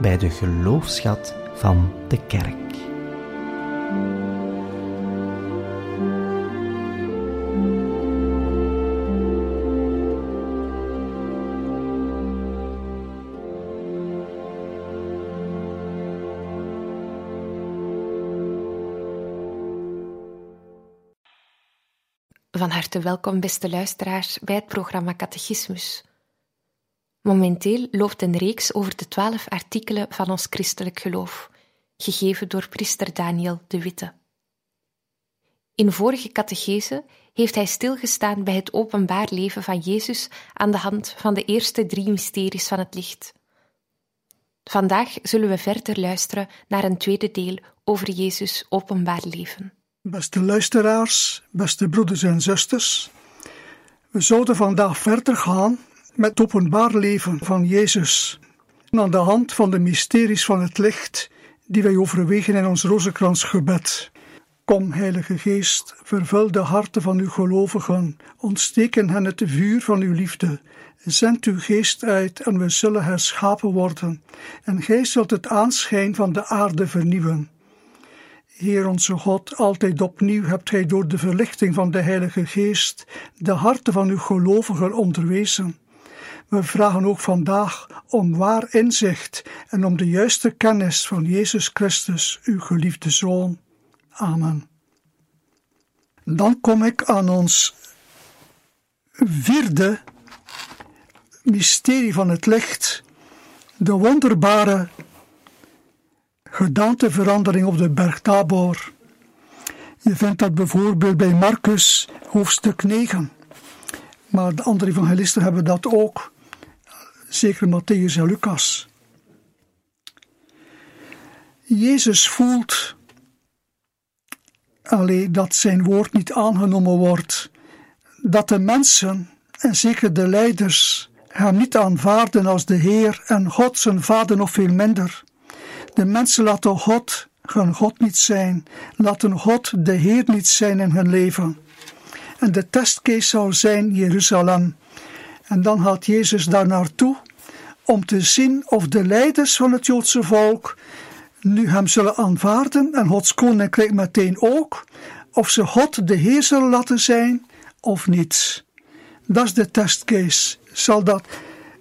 bij de geloofschat van de kerk. Van harte welkom, beste luisteraars, bij het programma Catechismus. Momenteel loopt een reeks over de twaalf artikelen van ons christelijk geloof, gegeven door priester Daniel de Witte. In vorige catechese heeft hij stilgestaan bij het openbaar leven van Jezus aan de hand van de eerste drie mysteries van het licht. Vandaag zullen we verder luisteren naar een tweede deel over Jezus' openbaar leven. Beste luisteraars, beste broeders en zusters, we zouden vandaag verder gaan met openbaar leven van Jezus. Aan de hand van de mysteries van het licht die wij overwegen in ons rozenkransgebed. Kom, Heilige Geest, vervul de harten van uw gelovigen, ontsteken hen het vuur van uw liefde. Zend uw geest uit en we zullen herschapen worden, en gij zult het aanschijn van de aarde vernieuwen. Heer onze God, altijd opnieuw hebt Gij door de verlichting van de Heilige Geest de harten van uw gelovigen onderwezen. We vragen ook vandaag om waar inzicht en om de juiste kennis van Jezus Christus, uw geliefde Zoon. Amen. Dan kom ik aan ons vierde mysterie van het licht, de wonderbare gedaanteverandering op de berg Tabor. Je vindt dat bijvoorbeeld bij Marcus hoofdstuk 9. Maar de andere evangelisten hebben dat ook. Zeker Matthäus en Lucas. Jezus voelt alleen dat zijn woord niet aangenomen wordt. Dat de mensen, en zeker de leiders, hem niet aanvaarden als de Heer en God zijn Vader nog veel minder. De mensen laten God hun God niet zijn, laten God de Heer niet zijn in hun leven. En de testcase zou zijn Jeruzalem. En dan gaat Jezus daar naartoe om te zien of de leiders van het Joodse volk nu hem zullen aanvaarden en Gods koninkrijk meteen ook, of ze God de Heer zullen laten zijn of niet. Dat is de testcase. Zal, dat,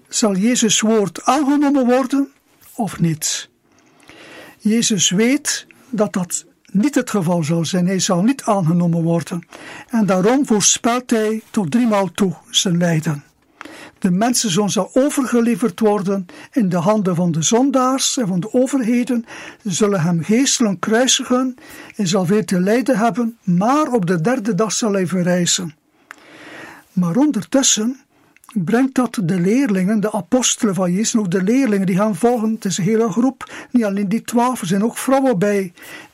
zal Jezus' woord aangenomen worden of niet? Jezus weet dat dat niet het geval zal zijn. Hij zal niet aangenomen worden. En daarom voorspelt hij tot driemaal toe zijn lijden. De mensenzoon zal overgeleverd worden in de handen van de zondaars en van de overheden. Ze zullen hem geestelijk kruisigen. Hij zal veel te lijden hebben, maar op de derde dag zal hij verrijzen. Maar ondertussen brengt dat de leerlingen, de apostelen van Jezus, ook de leerlingen die gaan volgen. Het is een hele groep, niet alleen die twaalf, er zijn ook vrouwen bij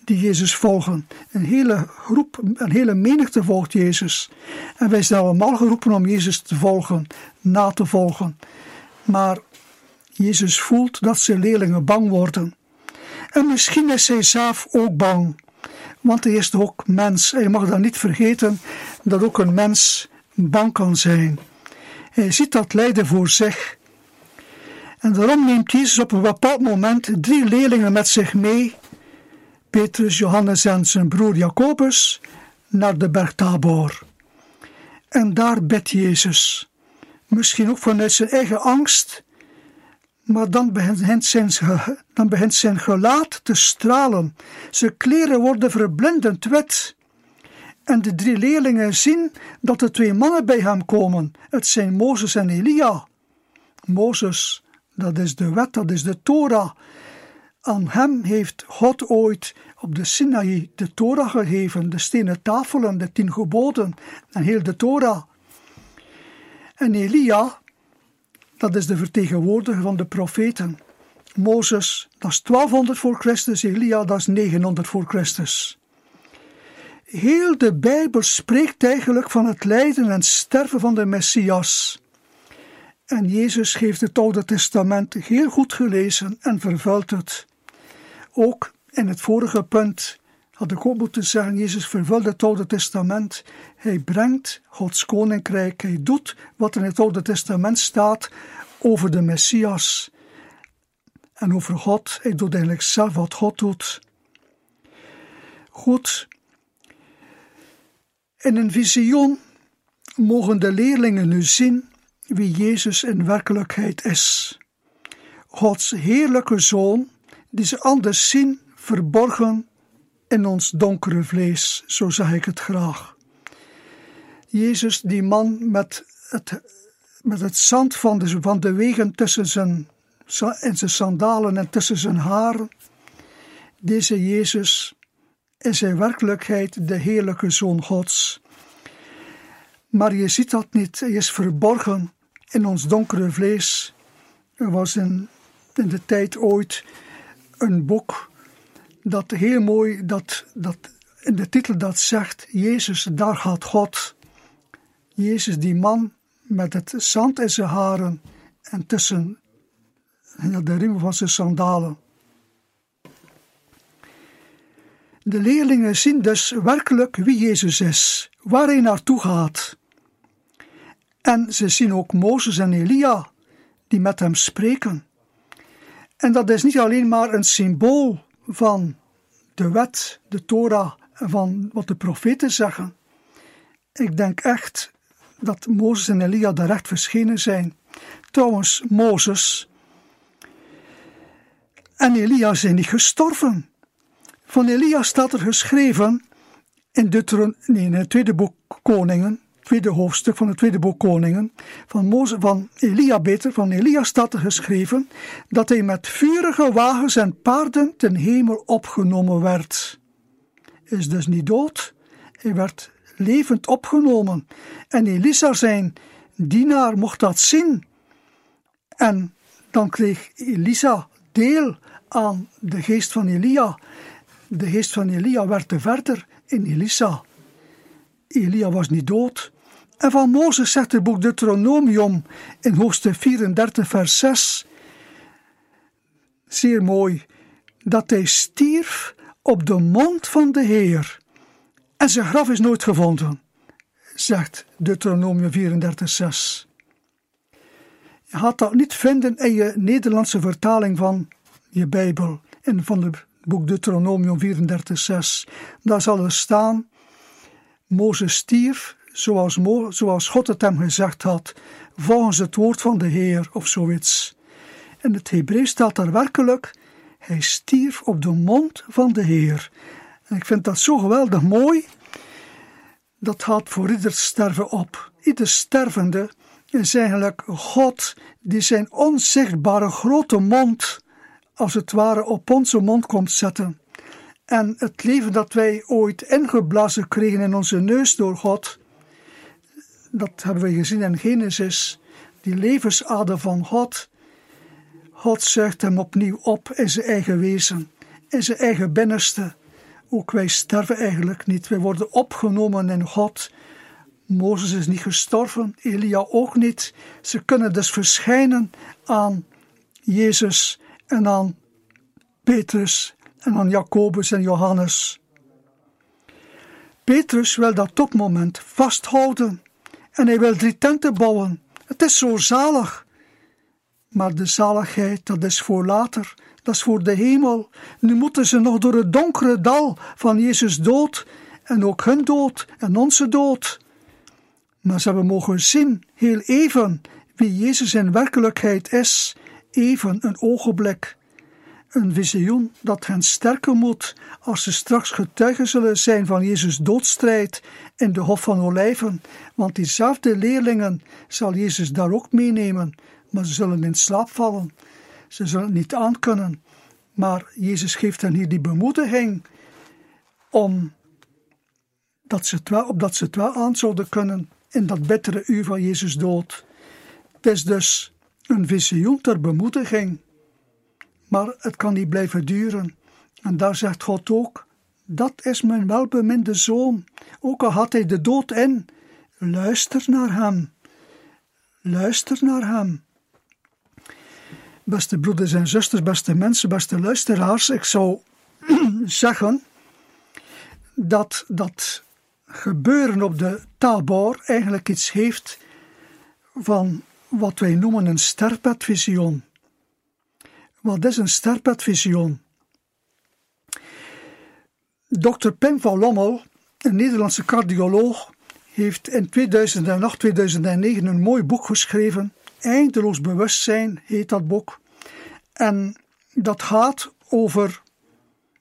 die Jezus volgen. Een hele groep, een hele menigte volgt Jezus. En wij zijn allemaal geroepen om Jezus te volgen, na te volgen. Maar Jezus voelt dat zijn leerlingen bang worden. En misschien is hij zelf ook bang, want hij is ook mens. En je mag dan niet vergeten dat ook een mens bang kan zijn. Hij ziet dat lijden voor zich. En daarom neemt Jezus op een bepaald moment drie leerlingen met zich mee, Petrus, Johannes en zijn broer Jacobus, naar de berg Tabor. En daar bidt Jezus, misschien ook vanuit zijn eigen angst, maar dan begint zijn, dan begint zijn gelaat te stralen. Zijn kleren worden verblindend wit. En de drie leerlingen zien dat er twee mannen bij hem komen. Het zijn Mozes en Elia. Mozes, dat is de wet, dat is de Torah. Aan hem heeft God ooit op de Sinaï de Torah gegeven, de stenen tafelen, de tien geboden en heel de Torah. En Elia, dat is de vertegenwoordiger van de profeten. Mozes, dat is 1200 voor Christus, Elia, dat is 900 voor Christus. Heel de Bijbel spreekt eigenlijk van het lijden en sterven van de Messias. En Jezus heeft het Oude Testament heel goed gelezen en vervult het. Ook in het vorige punt had ik ook moeten zeggen, Jezus vervult het Oude Testament. Hij brengt Gods koninkrijk. Hij doet wat in het Oude Testament staat over de Messias. En over God. Hij doet eigenlijk zelf wat God doet. Goed. In een visioen mogen de leerlingen nu zien wie Jezus in werkelijkheid is. Gods heerlijke Zoon, die ze anders zien verborgen in ons donkere vlees, zo zeg ik het graag. Jezus, die man met het, met het zand van de, van de wegen tussen zijn, in zijn sandalen en tussen zijn haren, deze Jezus is in werkelijkheid de heerlijke Zoon Gods. Maar je ziet dat niet, hij is verborgen in ons donkere vlees. Was in, de tijd ooit een boek dat heel mooi, dat, dat in de titel dat zegt, Jezus, daar gaat God. Jezus, die man met het zand in zijn haren en tussen de riemen van zijn sandalen. De leerlingen zien dus werkelijk wie Jezus is, waar hij naartoe gaat. En ze zien ook Mozes en Elia die met hem spreken. En dat is niet alleen maar een symbool van de wet, de Torah en van wat de profeten zeggen. Ik denk echt dat Mozes en Elia daar echt verschenen zijn. Trouwens, Mozes en Elia zijn niet gestorven. Van Elia staat er geschreven in, Deuteron in het tweede boek Koningen, tweede hoofdstuk van het tweede boek Koningen, van, Mozes, van Elia beter, van Elia staat er geschreven dat hij met vurige wagens en paarden ten hemel opgenomen werd. Is dus niet dood, hij werd levend opgenomen. En Elisa zijn dienaar mocht dat zien. En dan kreeg Elisa deel aan de geest van Elia. De geest van Elia werd te verder in Elisa. Elia was niet dood. En van Mozes zegt het boek Deuteronomium in hoofdstuk 34, vers 6, zeer mooi, dat hij stierf op de mond van de Heer. En zijn graf is nooit gevonden, zegt Deuteronomium 34, 6. Je gaat dat niet vinden in je Nederlandse vertaling van je Bijbel, en van het boek Deuteronomium 34, 6. Daar zal er staan, Mozes stierf zoals, zoals God het hem gezegd had, volgens het woord van de Heer of zoiets. In het Hebreeuws staat er werkelijk, hij stierf op de mond van de Heer. En ik vind dat zo geweldig mooi. Dat gaat voor ieder sterven op. Ieder stervende is eigenlijk God die zijn onzichtbare grote mond, als het ware, op onze mond komt zetten. En het leven dat wij ooit ingeblazen kregen in onze neus door God, dat hebben we gezien in Genesis, die levensader van God. God zuigt hem opnieuw op in zijn eigen wezen, in zijn eigen binnenste. Ook wij sterven eigenlijk niet, wij worden opgenomen in God. Mozes is niet gestorven, Elia ook niet. Ze kunnen dus verschijnen aan Jezus en aan Petrus en aan Jacobus en Johannes. Petrus wil dat topmoment vasthouden en hij wil drie tenten bouwen. Het is zo zalig. Maar de zaligheid, dat is voor later, dat is voor de hemel. Nu moeten ze nog door het donkere dal van Jezus dood en ook hun dood en onze dood. Maar ze hebben mogen zien, heel even, wie Jezus in werkelijkheid is, even een ogenblik. Een visioen dat hen sterken moet als ze straks getuigen zullen zijn van Jezus doodstrijd in de Hof van Olijven, want diezelfde leerlingen zal Jezus daar ook meenemen, maar ze zullen in slaap vallen. Ze zullen het niet aankunnen. Maar Jezus geeft hen hier die bemoediging om dat ze het wel, opdat ze het wel aan zouden kunnen in dat bittere uur van Jezus dood. Het is dus een visioen ter bemoediging maar het kan niet blijven duren. En daar zegt God ook: Dat is mijn welbeminde zoon. Ook al had hij de dood in, luister naar hem. Luister naar hem. Beste broeders en zusters, beste mensen, beste luisteraars, ik zou zeggen dat dat gebeuren op de Tabor eigenlijk iets heeft van wat wij noemen een sterpetvisioen. Wat is een sterpetvisioen? Dr. Pim van Lommel, een Nederlandse cardioloog, heeft in 2008, 2009 een mooi boek geschreven. Eindeloos bewustzijn heet dat boek. En dat gaat over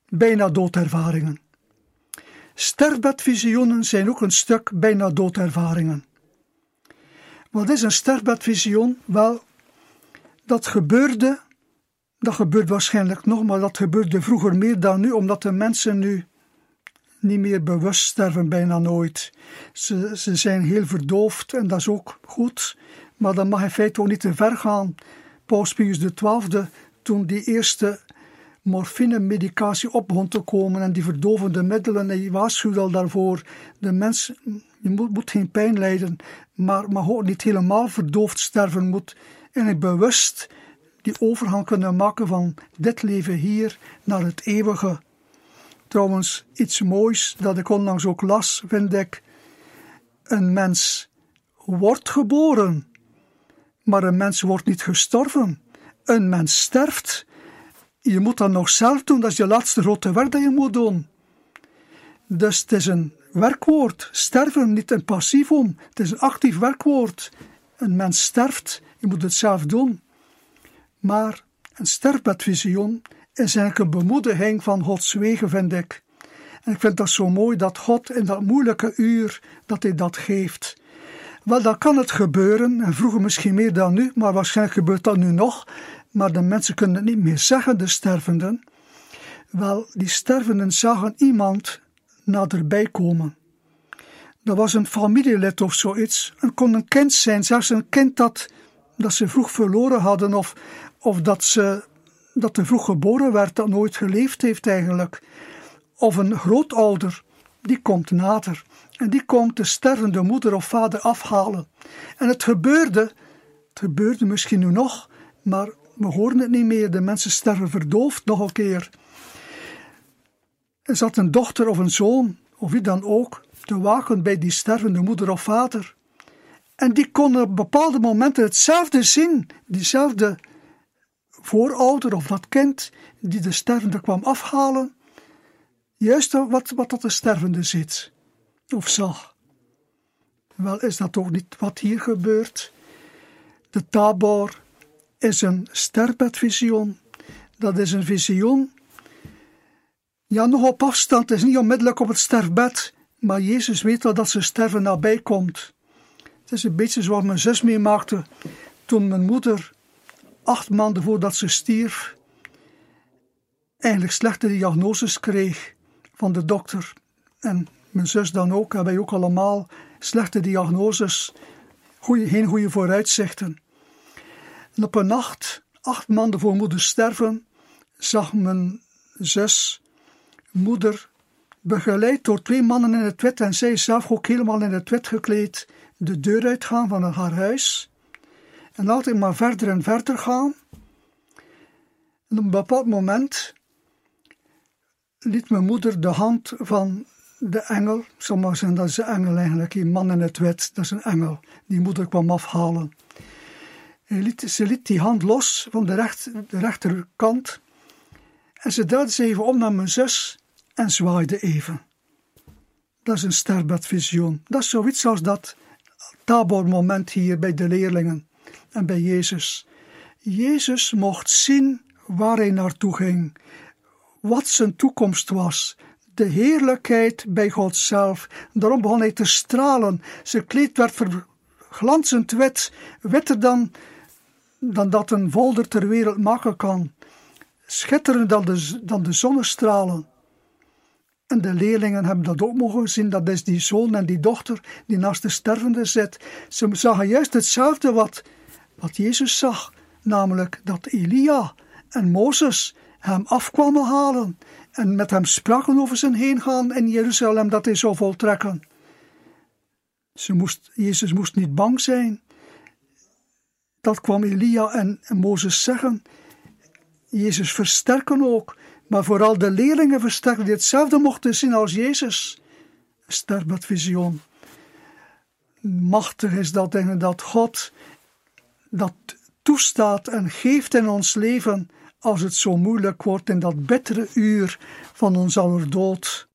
bijna doodervaringen. Sterfbedvisioenen zijn ook een stuk bijna doodervaringen. Wat is een sterfbedvisioen? Wel, dat gebeurde, dat gebeurt waarschijnlijk nog, maar dat gebeurde vroeger meer dan nu, omdat de mensen nu niet meer bewust sterven, bijna nooit. Ze, ze zijn heel verdoofd en dat is ook goed, maar dat mag in feite ook niet te ver gaan. Paus Pius XII, toen die eerste morfine-medicatie op begon te komen en die verdovende middelen, en je waarschuwde al daarvoor, de mens je moet, geen pijn lijden, maar mag ook niet helemaal verdoofd sterven, moet en bewust die overgang kunnen maken van dit leven hier naar het eeuwige. Trouwens, iets moois dat ik onlangs ook las, vind ik. Een mens wordt geboren, maar een mens wordt niet gestorven. Een mens sterft. Je moet dat nog zelf doen, dat is je laatste grote werk dat je moet doen. Dus het is een werkwoord. Sterven, niet een passiefom. Het is een actief werkwoord. Een mens sterft, je moet het zelf doen. Maar een sterfbedvisioen is eigenlijk een bemoediging van Gods wegen, vind ik. En ik vind dat zo mooi dat God in dat moeilijke uur, dat hij dat geeft. Wel, dan kan het gebeuren, en vroeger misschien meer dan nu, maar waarschijnlijk gebeurt dat nu nog, maar de mensen kunnen het niet meer zeggen, de stervenden. Wel, die stervenden zagen iemand naderbij komen. Dat was een familielid of zoiets. Het kon een kind zijn, zelfs een kind dat, dat ze vroeg verloren hadden of, of dat, ze, dat er vroeg geboren werd, dat nooit geleefd heeft eigenlijk. Of een grootouder, die komt nader. En die komt de stervende moeder of vader afhalen. En het gebeurde, het gebeurde misschien nu nog, maar we horen het niet meer. De mensen sterven verdoofd nog een keer. Er zat een dochter of een zoon, of wie dan ook, te waken bij die stervende moeder of vader. En die kon op bepaalde momenten hetzelfde zien, diezelfde voorouder of dat kind die de stervende kwam afhalen, juist wat, wat dat de stervende ziet of zag. Wel is dat ook niet wat hier gebeurt. De tabor is een sterfbedvisioen. Dat is een visioen ja, nog op afstand is niet onmiddellijk op het sterfbed, maar Jezus weet wel dat zijn sterven nabij komt. Het is een beetje zoals mijn zus meemaakte toen mijn moeder acht maanden voordat ze stierf eigenlijk slechte diagnoses kreeg van de dokter. En mijn zus dan ook, en wij ook allemaal slechte diagnoses, goeie, geen goede vooruitzichten. En op een nacht, acht maanden voor moeder sterven, zag mijn zus moeder, begeleid door twee mannen in het wit en zij zelf ook helemaal in het wit gekleed, de deur uitgaan van haar huis. En altijd maar verder en verder gaan. En op een bepaald moment liet mijn moeder de hand van de engel, sommigen zeggen dat is een engel eigenlijk, die man in het wit, dat is een engel, die moeder kwam afhalen. Liet, ze liet die hand los van de, de rechterkant en ze draaide ze even om naar mijn zus en zwaaide even. Dat is een sterfbedvisioen. Dat is zoiets als dat tabormoment hier bij de leerlingen en bij Jezus. Jezus mocht zien waar hij naartoe ging, wat zijn toekomst was, de heerlijkheid bij God zelf. Daarom begon hij te stralen. Zijn kleed werd verglanzend wit, witter dan, dan dat een volder ter wereld maken kan schitterender dan de, dan de zonnestralen. En de leerlingen hebben dat ook mogen zien, dat is die zoon en die dochter die naast de stervende zit. Ze zagen juist hetzelfde wat, wat Jezus zag, namelijk dat Elia en Mozes hem afkwamen halen en met hem spraken over zijn heengaan in Jeruzalem dat hij zou voltrekken. Ze moest, Jezus moest niet bang zijn. Dat kwam Elia en, Mozes zeggen. Jezus versterken ook, maar vooral de leerlingen versterken die hetzelfde mochten zien als Jezus. Sterk visioen. Machtig is dat dat God dat toestaat en geeft in ons leven als het zo moeilijk wordt in dat bittere uur van ons aller dood.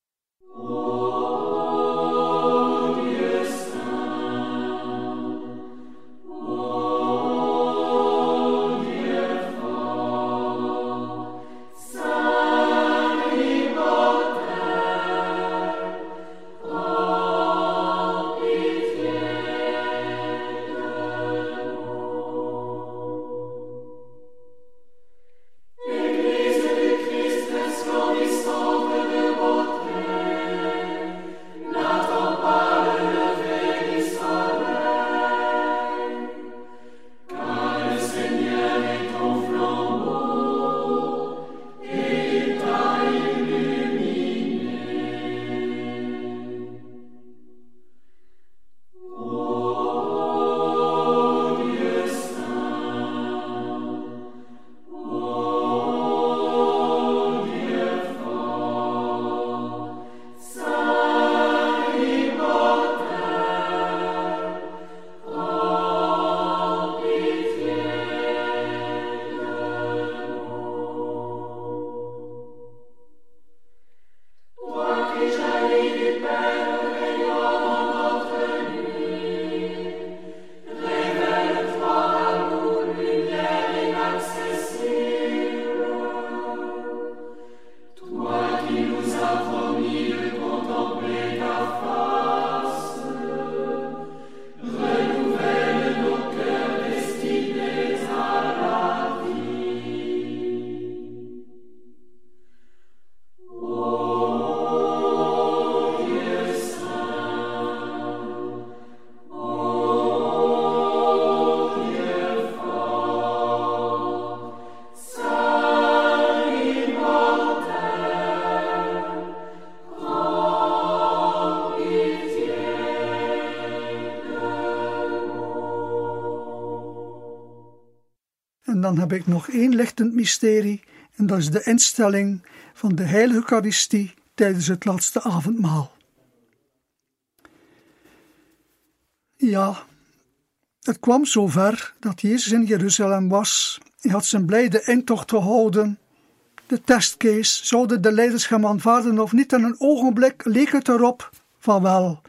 Dan heb ik nog één lichtend mysterie, en dat is de instelling van de Heilige Eucharistie tijdens het laatste avondmaal. Ja, het kwam zover dat Jezus in Jeruzalem was. Hij had zijn blijde intocht gehouden. De testcase, zouden de leiders hem aanvaarden of niet? En een ogenblik leek het erop van wel.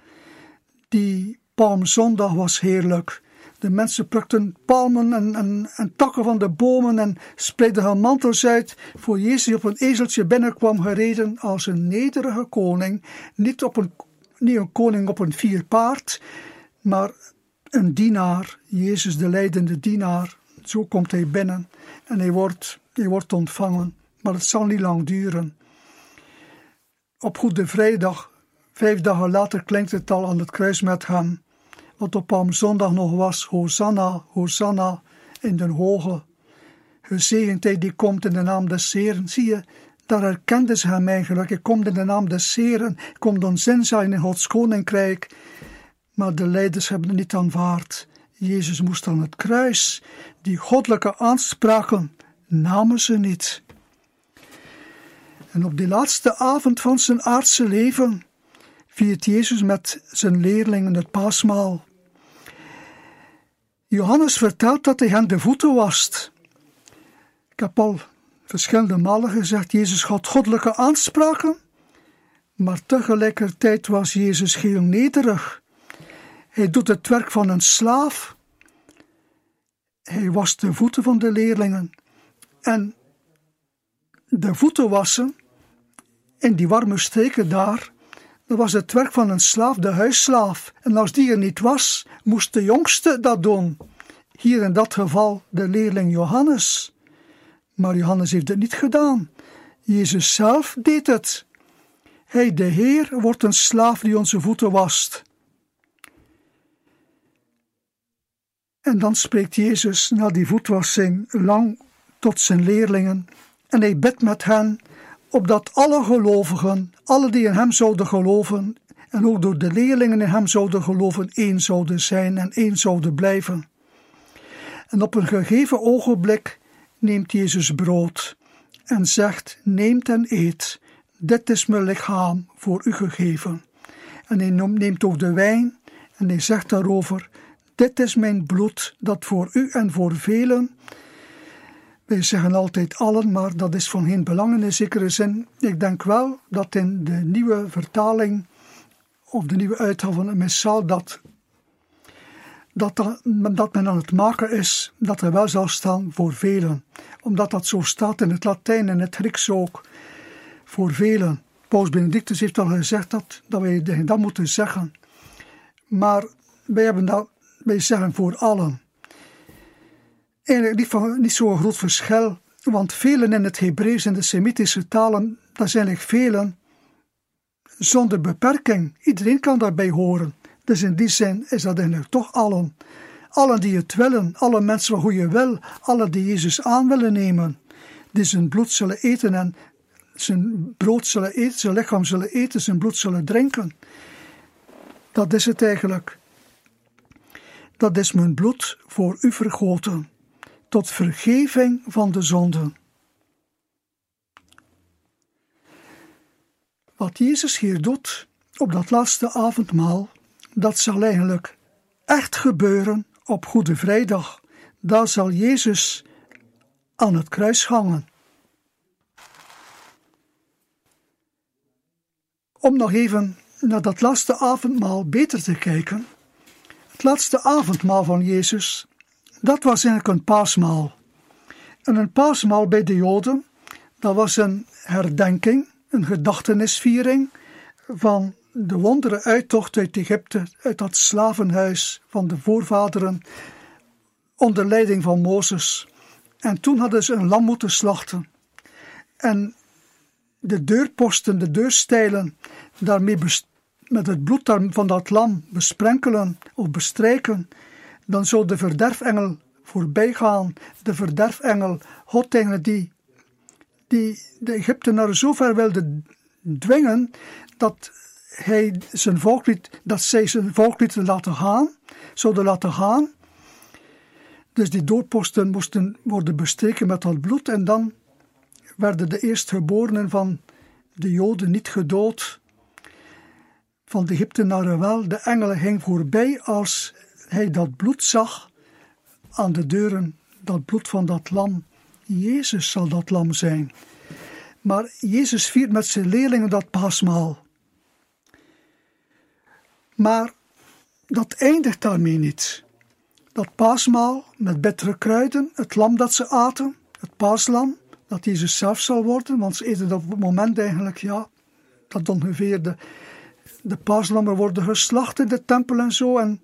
Die Palmzondag was heerlijk. De mensen plukten palmen en, en, en, takken van de bomen en spreidden hun mantels uit voor Jezus die op een ezeltje binnenkwam gereden als een nederige koning. Niet, op een, niet een koning op een vier paard, maar een dienaar, Jezus de leidende dienaar. Zo komt hij binnen en hij wordt, hij wordt ontvangen, maar het zal niet lang duren. Op Goede Vrijdag, vijf dagen later, klinkt het al aan het kruis met hem wat op Palmzondag nog was, Hosanna, Hosanna in de hoge. Gezegend die komt in de naam des Heren. Zie je, daar herkenden ze hem eigenlijk. Hij komt in de naam des Heren, komt dan zin zijn in Gods koninkrijk. Maar de leiders hebben het niet aanvaard. Jezus moest aan het kruis. Die goddelijke aanspraken namen ze niet. En op die laatste avond van zijn aardse leven viert Jezus met zijn leerlingen het paasmaal. Johannes vertelt dat hij hen de voeten wast. Ik heb al verschillende malen gezegd, Jezus had goddelijke aanspraken, maar tegelijkertijd was Jezus heel nederig. Hij doet het werk van een slaaf. Hij was de voeten van de leerlingen. En de voeten wassen in die warme streken daar, dat was het werk van een slaaf, de huisslaaf. En als die er niet was, moest de jongste dat doen. Hier in dat geval de leerling Johannes. Maar Johannes heeft het niet gedaan. Jezus zelf deed het. Hij, de Heer, wordt een slaaf die onze voeten wast. En dan spreekt Jezus na die voetwassing lang tot zijn leerlingen en hij bidt met hen opdat alle gelovigen, alle die in hem zouden geloven en ook door de leerlingen in hem zouden geloven, één zouden zijn en één zouden blijven. En op een gegeven ogenblik neemt Jezus brood en zegt: Neemt en eet, dit is mijn lichaam voor u gegeven. En hij neemt ook de wijn en hij zegt daarover: Dit is mijn bloed dat voor u en voor velen. Wij zeggen altijd allen, maar dat is van geen belang in zekere zin. Ik denk wel dat in de nieuwe vertaling of de nieuwe uitgave van het missaal dat, dat, dat men aan het maken is, dat er wel zal staan voor velen. Omdat dat zo staat in het Latijn en het Grieks ook, voor velen. Paus Benedictus heeft al gezegd dat, dat wij dat moeten zeggen. Maar wij, hebben dat, wij zeggen voor allen. Eigenlijk niet, van, niet zo'n groot verschil, want velen in het Hebreeuws en de Semitische talen, dat zijn eigenlijk velen zonder beperking. Iedereen kan daarbij horen. Dus in die zin is dat eigenlijk toch allen. Allen die het willen, alle mensen van goede wil, alle die Jezus aan willen nemen, die zijn bloed zullen eten en zijn brood zullen eten, zijn lichaam zullen eten, zijn bloed zullen drinken. Dat is het eigenlijk. Dat is mijn bloed voor u vergoten, tot vergeving van de zonden. Wat Jezus hier doet op dat laatste avondmaal, dat zal eigenlijk echt gebeuren op Goede Vrijdag. Daar zal Jezus aan het kruis hangen. Om nog even naar dat laatste avondmaal beter te kijken. Het laatste avondmaal van Jezus, dat was eigenlijk een paasmaal. En een paasmaal bij de Joden, dat was een herdenking een gedachtenisviering van de wondere uittocht uit Egypte, uit dat slavenhuis van de voorvaderen onder leiding van Mozes. En toen hadden ze een lam moeten slachten. En de deurposten, de deurstijlen, daarmee met het bloed van dat lam besprenkelen of bestrijken, dan zou de verderfengel voorbij gaan. De verderfengel, God tegen die die de Egyptenaren zo ver wilde dwingen dat hij zijn volk dat zij zijn volk lieten laten gaan, zouden laten gaan. Dus die doorposten moesten worden bestreken met dat bloed en dan werden de eerstgeborenen van de Joden niet gedood. Van de Egyptenaren wel, de engelen ging voorbij als hij dat bloed zag aan de deuren, dat bloed van dat lam. Jezus zal dat lam zijn. Maar Jezus viert met zijn leerlingen dat paasmaal. Maar dat eindigt daarmee niet. Dat paasmaal met bittere kruiden, het lam dat ze aten, het paaslam, dat Jezus zelf zal worden, want ze eten dat moment eigenlijk, ja, dat ongeveer de, de paaslammen worden geslacht in de tempel en zo. En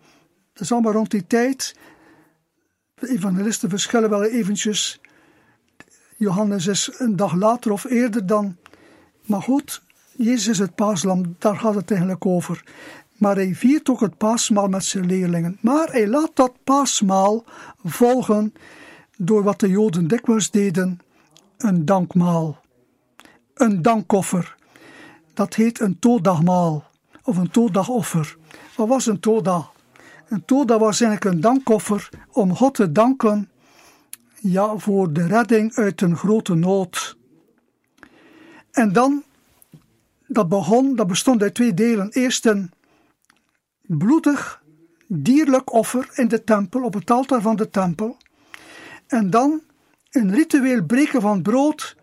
is allemaal rond die tijd. De evangelisten verschillen wel eventjes Johannes is een dag later of eerder dan. Maar goed, Jezus is het paaslam, daar gaat het eigenlijk over. Maar hij viert ook het paasmaal met zijn leerlingen. Maar hij laat dat paasmaal volgen door wat de Joden dikwijls deden: een dankmaal. Een dankoffer. Dat heet een todagmaal of een todagoffer. Wat was een toda? Een toda was eigenlijk een dankoffer om God te danken ja, voor de redding uit een grote nood. En dan, dat begon, dat bestond uit twee delen. Eerst een bloedig, dierlijk offer in de tempel, op het altaar van de tempel. En dan een ritueel breken van brood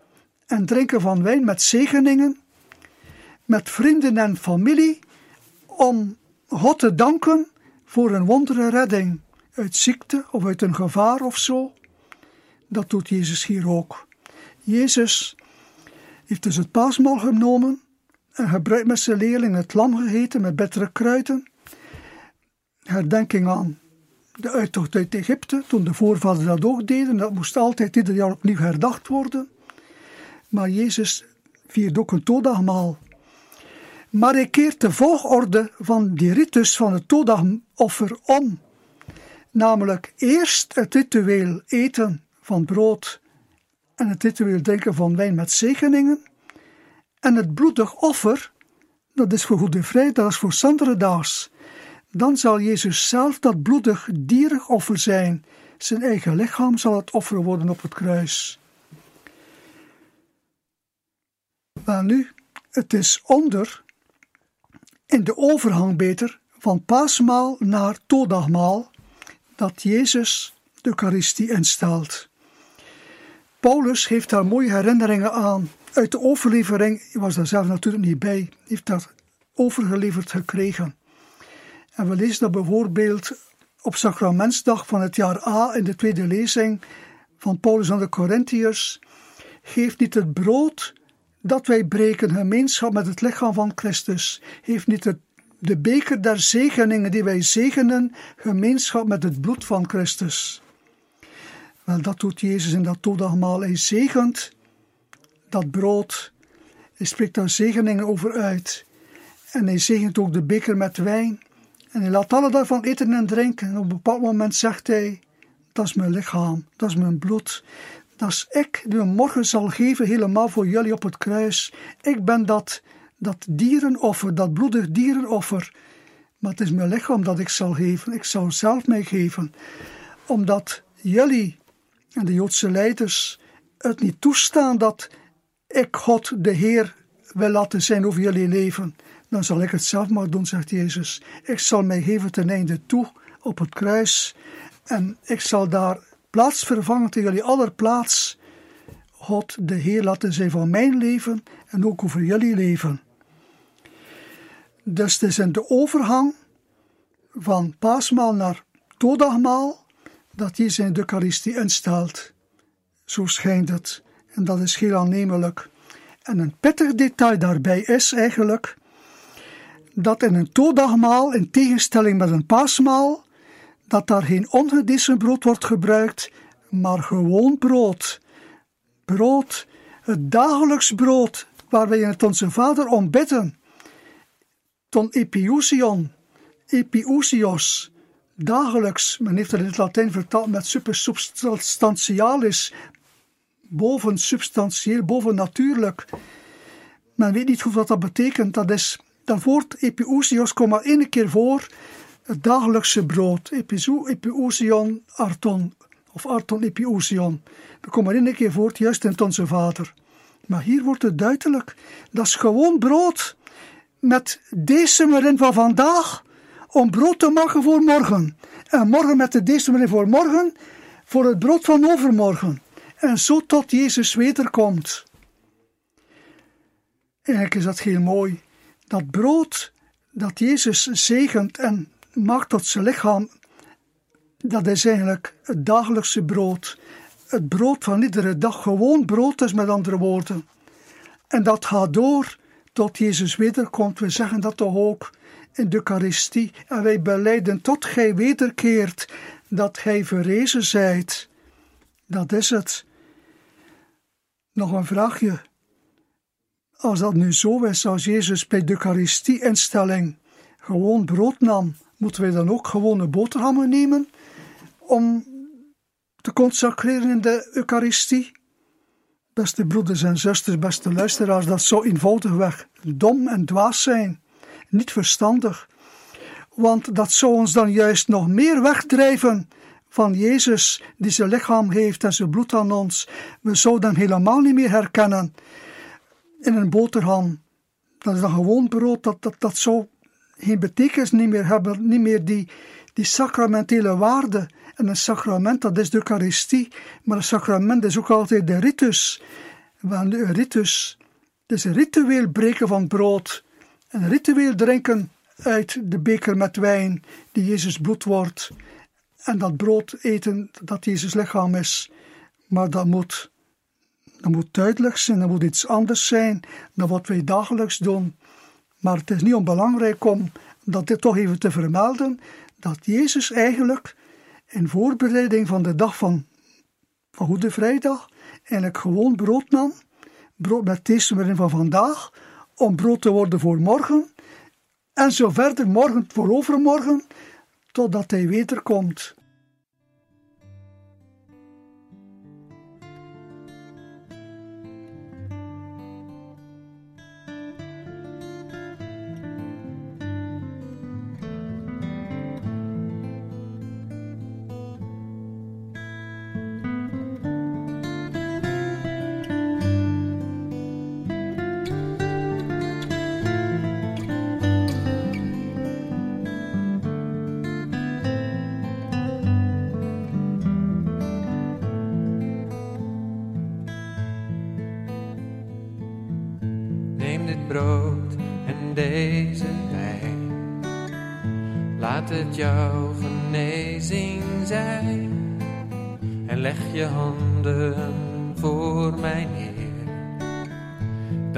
en drinken van wijn met zegeningen, met vrienden en familie, om God te danken voor een wondere redding uit ziekte of uit een gevaar of zo. Dat doet Jezus hier ook. Jezus heeft dus het paasmaal genomen en gebruikt met zijn leerlingen het lam gegeten met bittere kruiden. Herdenking aan de uittocht uit Egypte, toen de voorvaders dat ook deden. Dat moest altijd ieder jaar opnieuw herdacht worden. Maar Jezus viert ook een todagmaal. Maar hij keert de volgorde van die ritus van het todagoffer om. Namelijk eerst het ritueel eten van brood en het ritueel drinken van wijn met zegeningen. En het bloedig offer, dat is voor Goede Vrijdag, dat is voor Sanderedaags. Dan zal Jezus zelf dat bloedig dierig offer zijn. Zijn eigen lichaam zal het offer worden op het kruis. Maar nu, het is onder, in de overhang beter, van paasmaal naar todagmaal, dat Jezus de Eucharistie instelt. Paulus heeft daar mooie herinneringen aan. Uit de overlevering, hij was daar zelf natuurlijk niet bij, heeft dat overgeleverd gekregen. En we lezen dat bijvoorbeeld op Sacramentsdag van het jaar A in de tweede lezing van Paulus aan de Corinthiërs. Geef niet het brood dat wij breken gemeenschap met het lichaam van Christus. Heeft niet de beker der zegeningen die wij zegenen gemeenschap met het bloed van Christus. Wel, dat doet Jezus in dat todagmaal. Hij zegent dat brood. Hij spreekt daar zegeningen over uit. En hij zegent ook de beker met wijn. En hij laat alle daarvan eten en drinken. En op een bepaald moment zegt hij: Dat is mijn lichaam, dat is mijn bloed. Dat ik hem morgen zal geven, helemaal voor jullie op het kruis. Ik ben dat, dat dierenoffer, dat bloedig dierenoffer. Maar het is mijn lichaam dat ik zal geven. Ik zal zelf mij geven. Omdat jullie en de Joodse leiders het niet toestaan dat ik God de Heer wil laten zijn over jullie leven, dan zal ik het zelf maar doen, zegt Jezus. Ik zal mij geven ten einde toe op het kruis en ik zal daar plaats vervangen tegen jullie aller plaats. God de Heer laten zijn voor mijn leven en ook over jullie leven. Dus het is in de overgang van paasmaal naar todagmaal dat Jezus in de Eucharistie instelt. Zo schijnt het. En dat is heel aannemelijk. En een pittig detail daarbij is eigenlijk dat in een todagmaal, in tegenstelling met een paasmaal, dat daar geen ongedissen brood wordt gebruikt, maar gewoon brood. Brood, het dagelijks brood, waar wij het onze Vader om bidden. Ton epiousion, epiousios, dagelijks, men heeft het in het Latijn vertaald met supersubstantialis, boven substantieel, boven natuurlijk. Men weet niet goed wat dat betekent. Dat is, dat woord epiousios komt maar één keer voor, het dagelijkse brood. Epiousion arton, of arton epiousion. Dat komt maar één keer voor, juist in onze vader. Maar hier wordt het duidelijk, dat is gewoon brood met deze erin van vandaag om brood te maken voor morgen. En morgen met de deze voor morgen, voor het brood van overmorgen. En zo tot Jezus wederkomt. Eigenlijk is dat heel mooi. Dat brood dat Jezus zegent en maakt tot zijn lichaam, dat is eigenlijk het dagelijkse brood. Het brood van iedere dag, gewoon brood is met andere woorden. En dat gaat door tot Jezus wederkomt. We zeggen dat toch ook in de Eucharistie. En wij beleiden tot gij wederkeert dat gij verrezen zijt. Dat is het. Nog een vraagje. Als dat nu zo is, als Jezus bij de Eucharistie-instelling gewoon brood nam, moeten wij dan ook gewone boterhammen nemen om te consacreren in de Eucharistie? Beste broeders en zusters, beste luisteraars, dat zou eenvoudigweg dom en dwaas zijn niet verstandig. Want dat zou ons dan juist nog meer wegdrijven van Jezus, die zijn lichaam heeft en zijn bloed aan ons. We zouden hem helemaal niet meer herkennen in een boterham. Dat is dan gewoon brood, dat, dat, dat zou geen betekenis niet meer hebben, niet meer die, die sacramentele waarde. En een sacrament, dat is de Eucharistie, maar een sacrament is ook altijd de ritus. Want de ritus, het is een ritueel breken van brood een ritueel drinken uit de beker met wijn die Jezus bloed wordt en dat brood eten dat Jezus lichaam is. Maar dat moet, dat moet duidelijk zijn, dat moet iets anders zijn dan wat wij dagelijks doen. Maar het is niet onbelangrijk om dat dit toch even te vermelden, dat Jezus eigenlijk in voorbereiding van de dag van, van Goede Vrijdag eigenlijk gewoon brood nam, brood met deze van vandaag, om brood te worden voor morgen en zo verder morgen voor overmorgen, totdat hij wederkomt.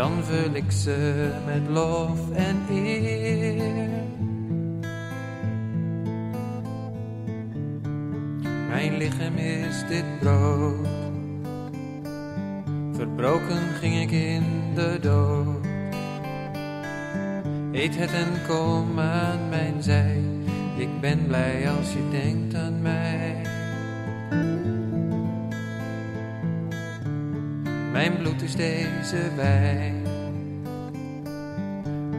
Dan vul ik ze met lof en eer. Mijn lichaam is dit brood. Verbroken ging ik in de dood. Eet het en kom aan mijn zij. Ik ben blij als je denkt aan mij. Mijn bloed is deze wijn.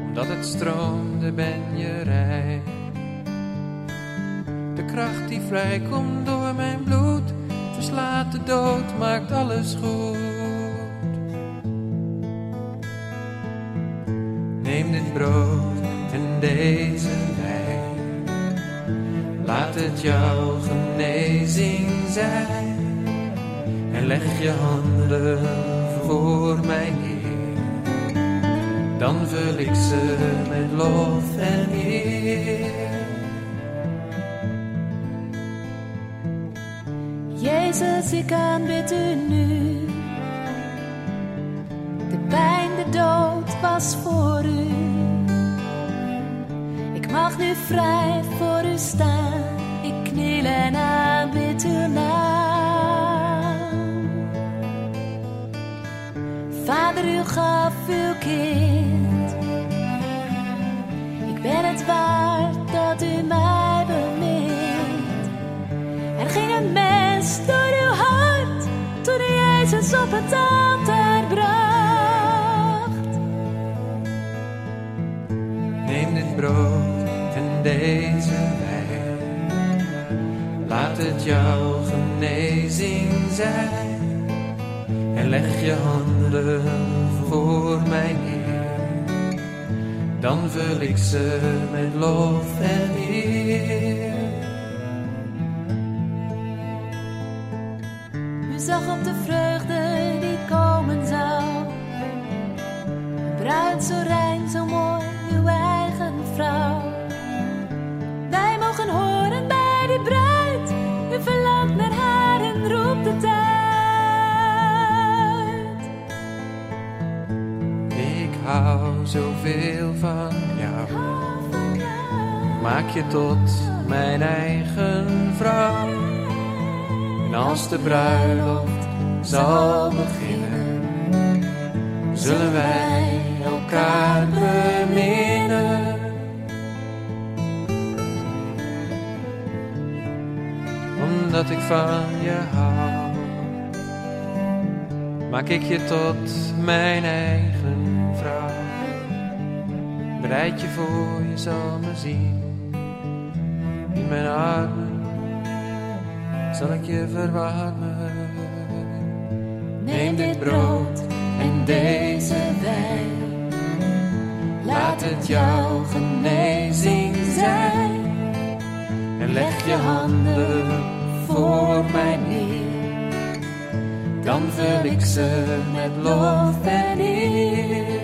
Omdat het stroomde ben je rijk. De kracht die vrijkomt door mijn bloed verslaat de dood, maakt alles goed. Neem dit brood en deze wijn. Laat het jouw genezing zijn. En leg je handen voor mijn Heer. Dan vul ik ze met lof en eer. Jezus, ik aanbid u nu. De pijn, de dood was voor u. Ik mag nu vrij voor u staan. Ik kniel en aanbid uw naam. U gaf uw kind. Ik ben het waard dat u mij bemint. Er ging een mens door uw hart toen u Jezus op het altaar bracht. Neem dit brood en deze wijn. Laat het jouw genezing zijn. Leg je handen voor mijn Heer. Dan vul ik ze met lof en eer. U zag op de vreugde die komen zou. Bruid zo rein, hou zoveel van jou. Maak je tot mijn eigen vrouw. En als de bruiloft zal beginnen, zullen wij elkaar beminnen. Omdat ik van je hou, maak ik je tot mijn eigen. Bereid je voor, je zal me zien. In mijn armen zal ik je verwarmen. Neem dit brood en deze wijn. Laat het jouw genezing zijn. En leg je handen voor mij neer. Dan vul ik ze met lof en eer.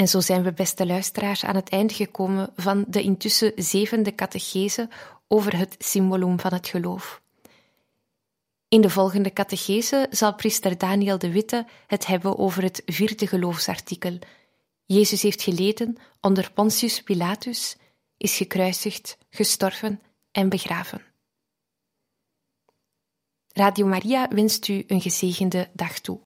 En zo zijn we, beste luisteraars, aan het einde gekomen van de intussen zevende catechese over het symbolum van het geloof. In de volgende catechese zal priester Daniel de Witte het hebben over het vierde geloofsartikel. Jezus heeft geleden onder Pontius Pilatus, is gekruisigd, gestorven en begraven. Radio Maria wenst u een gezegende dag toe.